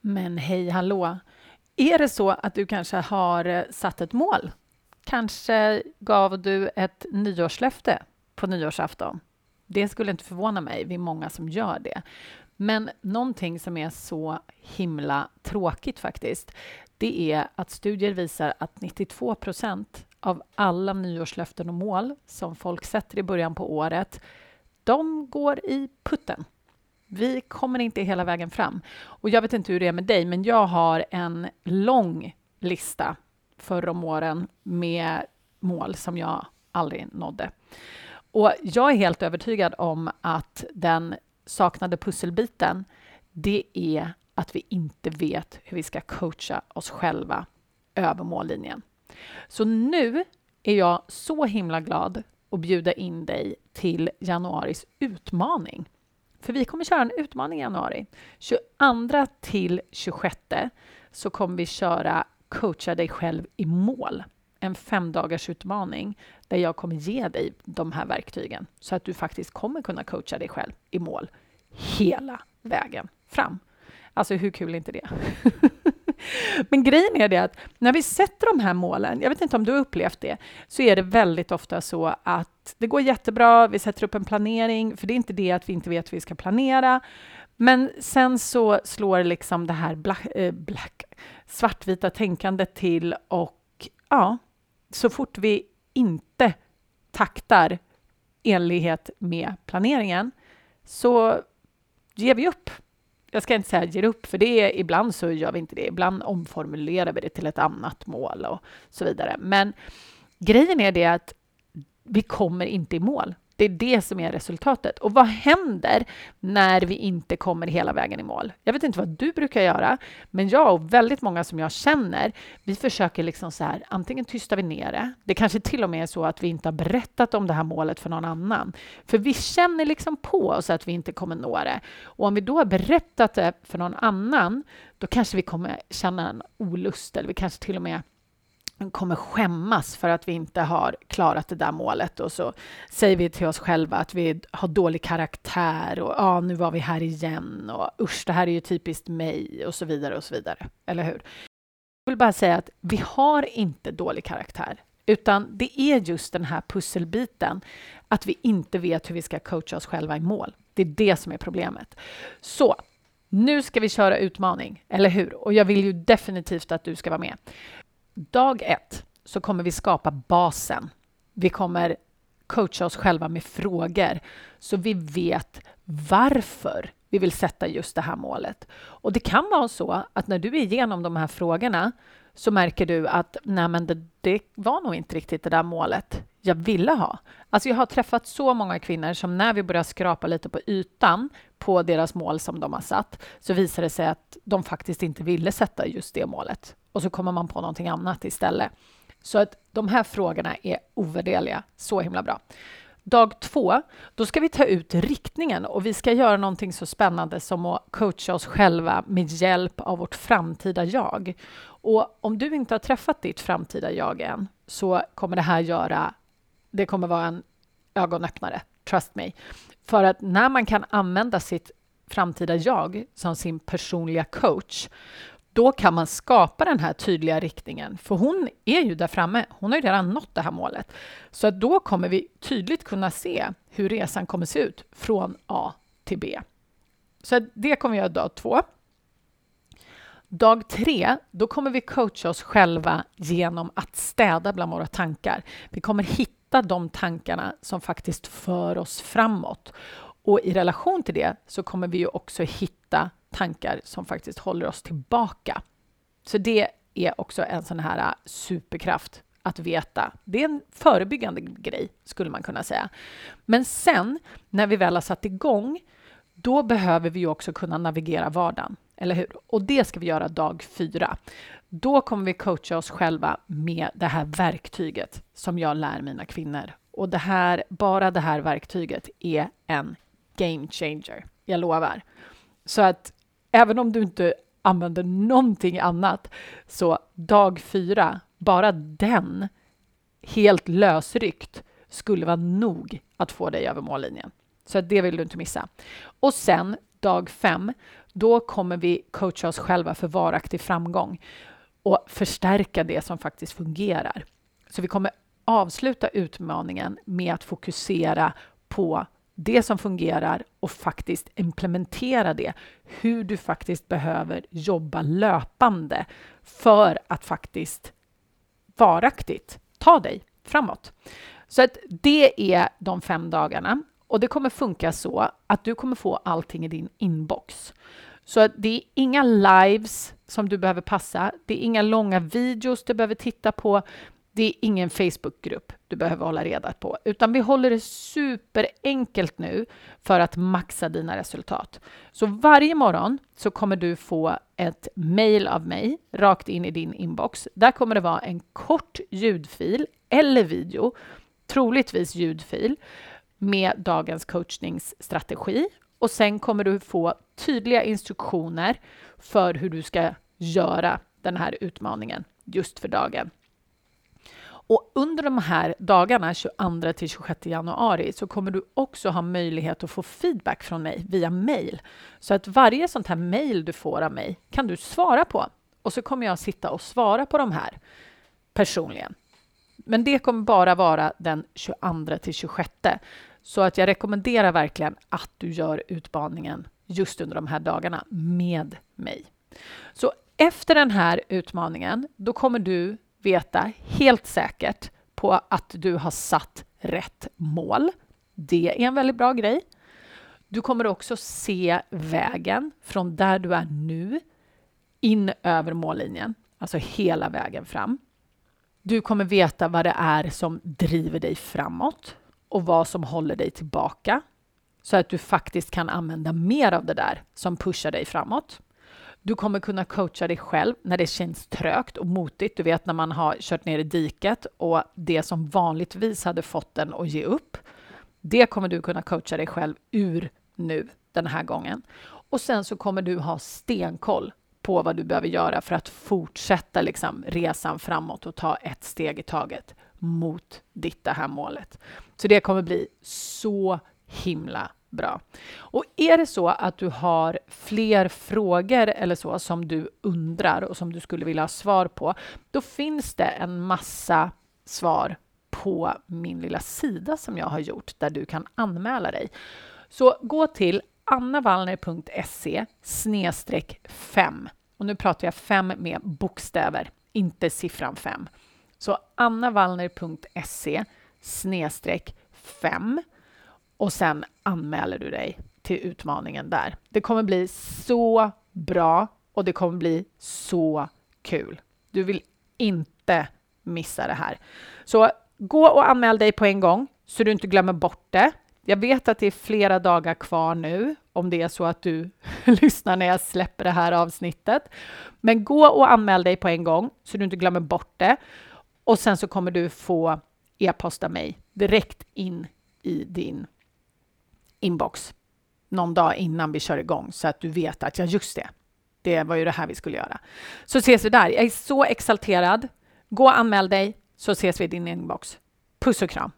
Men hej hallå! Är det så att du kanske har eh, satt ett mål? Kanske gav du ett nyårslöfte på nyårsafton? Det skulle inte förvåna mig, vi är många som gör det. Men någonting som är så himla tråkigt faktiskt, det är att studier visar att 92 procent av alla nyårslöften och mål som folk sätter i början på året, de går i putten. Vi kommer inte hela vägen fram. Och jag vet inte hur det är med dig, men jag har en lång lista förr om åren med mål som jag aldrig nådde. Och jag är helt övertygad om att den saknade pusselbiten, det är att vi inte vet hur vi ska coacha oss själva över mållinjen. Så nu är jag så himla glad att bjuda in dig till januaris utmaning. För vi kommer köra en utmaning i januari. 22 till 26 så kommer vi köra Coacha dig själv i mål. En femdagars utmaning där jag kommer ge dig de här verktygen så att du faktiskt kommer kunna coacha dig själv i mål hela vägen fram. Alltså hur kul är inte det? Men grejen är det att när vi sätter de här målen, jag vet inte om du har upplevt det, så är det väldigt ofta så att det går jättebra, vi sätter upp en planering, för det är inte det att vi inte vet hur vi ska planera, men sen så slår liksom det här black, eh, black, svartvita tänkandet till och ja, så fort vi inte taktar enlighet med planeringen så ger vi upp jag ska inte säga ger upp, för det är, ibland så gör vi inte det. Ibland omformulerar vi det till ett annat mål och så vidare. Men grejen är det att vi kommer inte i mål. Det är det som är resultatet. Och vad händer när vi inte kommer hela vägen i mål? Jag vet inte vad du brukar göra, men jag och väldigt många som jag känner, vi försöker liksom så här, antingen tystar vi ner det. Det kanske till och med är så att vi inte har berättat om det här målet för någon annan. För vi känner liksom på oss att vi inte kommer nå det. Och om vi då har berättat det för någon annan, då kanske vi kommer känna en olust eller vi kanske till och med kommer skämmas för att vi inte har klarat det där målet och så säger vi till oss själva att vi har dålig karaktär och ja, nu var vi här igen och usch, det här är ju typiskt mig och så vidare och så vidare. Eller hur? Jag vill bara säga att vi har inte dålig karaktär, utan det är just den här pusselbiten att vi inte vet hur vi ska coacha oss själva i mål. Det är det som är problemet. Så nu ska vi köra utmaning, eller hur? Och jag vill ju definitivt att du ska vara med dag ett så kommer vi skapa basen. Vi kommer coacha oss själva med frågor så vi vet varför vi vill sätta just det här målet. Och det kan vara så att när du är igenom de här frågorna så märker du att nej men det, det var nog inte riktigt det där målet jag ville ha. Alltså jag har träffat så många kvinnor som när vi börjar skrapa lite på ytan på deras mål som de har satt så visar det sig att de faktiskt inte ville sätta just det målet och så kommer man på någonting annat istället. Så att de här frågorna är ovärderliga. Så himla bra. Dag två, då ska vi ta ut riktningen och vi ska göra någonting så spännande som att coacha oss själva med hjälp av vårt framtida jag. Och om du inte har träffat ditt framtida jag än så kommer det här göra, det kommer vara en ögonöppnare, trust me. För att när man kan använda sitt framtida jag som sin personliga coach, då kan man skapa den här tydliga riktningen. För hon är ju där framme. Hon har ju redan nått det här målet. Så att då kommer vi tydligt kunna se hur resan kommer se ut från A till B. Så det kommer vi göra dag två. Dag tre, då kommer vi coacha oss själva genom att städa bland våra tankar. Vi kommer hitta de tankarna som faktiskt för oss framåt. Och i relation till det så kommer vi ju också hitta tankar som faktiskt håller oss tillbaka. Så det är också en sån här äh, superkraft att veta. Det är en förebyggande grej, skulle man kunna säga. Men sen, när vi väl har satt igång, då behöver vi också kunna navigera vardagen, eller hur? Och det ska vi göra dag fyra. Då kommer vi coacha oss själva med det här verktyget som jag lär mina kvinnor. Och det här, bara det här verktyget är en game changer, jag lovar. Så att även om du inte använder någonting annat, så dag fyra, bara den, helt lösryckt, skulle vara nog att få dig över mållinjen. Så det vill du inte missa. Och sen dag fem, då kommer vi coacha oss själva för varaktig framgång och förstärka det som faktiskt fungerar. Så vi kommer avsluta utmaningen med att fokusera på det som fungerar och faktiskt implementera det. Hur du faktiskt behöver jobba löpande för att faktiskt varaktigt ta dig framåt. Så att det är de fem dagarna och det kommer funka så att du kommer få allting i din inbox. Så att det är inga lives som du behöver passa. Det är inga långa videos du behöver titta på. Det är ingen Facebookgrupp du behöver hålla reda på, utan vi håller det superenkelt nu för att maxa dina resultat. Så varje morgon så kommer du få ett mail av mig rakt in i din inbox. Där kommer det vara en kort ljudfil eller video, troligtvis ljudfil, med dagens coachningsstrategi. Och sen kommer du få tydliga instruktioner för hur du ska göra den här utmaningen just för dagen. Och under de här dagarna, 22 till 26 januari, så kommer du också ha möjlighet att få feedback från mig via mail. Så att varje sånt här mail du får av mig kan du svara på. Och så kommer jag sitta och svara på de här personligen. Men det kommer bara vara den 22 till 26. Så att jag rekommenderar verkligen att du gör utmaningen just under de här dagarna med mig. Så efter den här utmaningen, då kommer du veta helt säkert på att du har satt rätt mål. Det är en väldigt bra grej. Du kommer också se vägen från där du är nu in över mållinjen, alltså hela vägen fram. Du kommer veta vad det är som driver dig framåt och vad som håller dig tillbaka så att du faktiskt kan använda mer av det där som pushar dig framåt. Du kommer kunna coacha dig själv när det känns trögt och motigt. Du vet när man har kört ner i diket och det som vanligtvis hade fått den att ge upp. Det kommer du kunna coacha dig själv ur nu den här gången. Och sen så kommer du ha stenkoll på vad du behöver göra för att fortsätta liksom resan framåt och ta ett steg i taget mot ditt det här målet. Så det kommer bli så himla bra. Och är det så att du har fler frågor eller så som du undrar och som du skulle vilja ha svar på, då finns det en massa svar på min lilla sida som jag har gjort där du kan anmäla dig. Så gå till annavallner.se snedstreck 5. Och nu pratar jag 5 med bokstäver, inte siffran 5. Så annavallner.se snedstreck 5 och sen anmäler du dig till utmaningen där. Det kommer bli så bra och det kommer bli så kul. Du vill inte missa det här. Så gå och anmäl dig på en gång så du inte glömmer bort det. Jag vet att det är flera dagar kvar nu om det är så att du lyssnar när jag släpper det här avsnittet. Men gå och anmäl dig på en gång så du inte glömmer bort det. Och sen så kommer du få e-posta mig direkt in i din inbox någon dag innan vi kör igång så att du vet att ja, just det, det var ju det här vi skulle göra. Så ses vi där. Jag är så exalterad. Gå och anmäl dig så ses vi i din inbox. Puss och kram!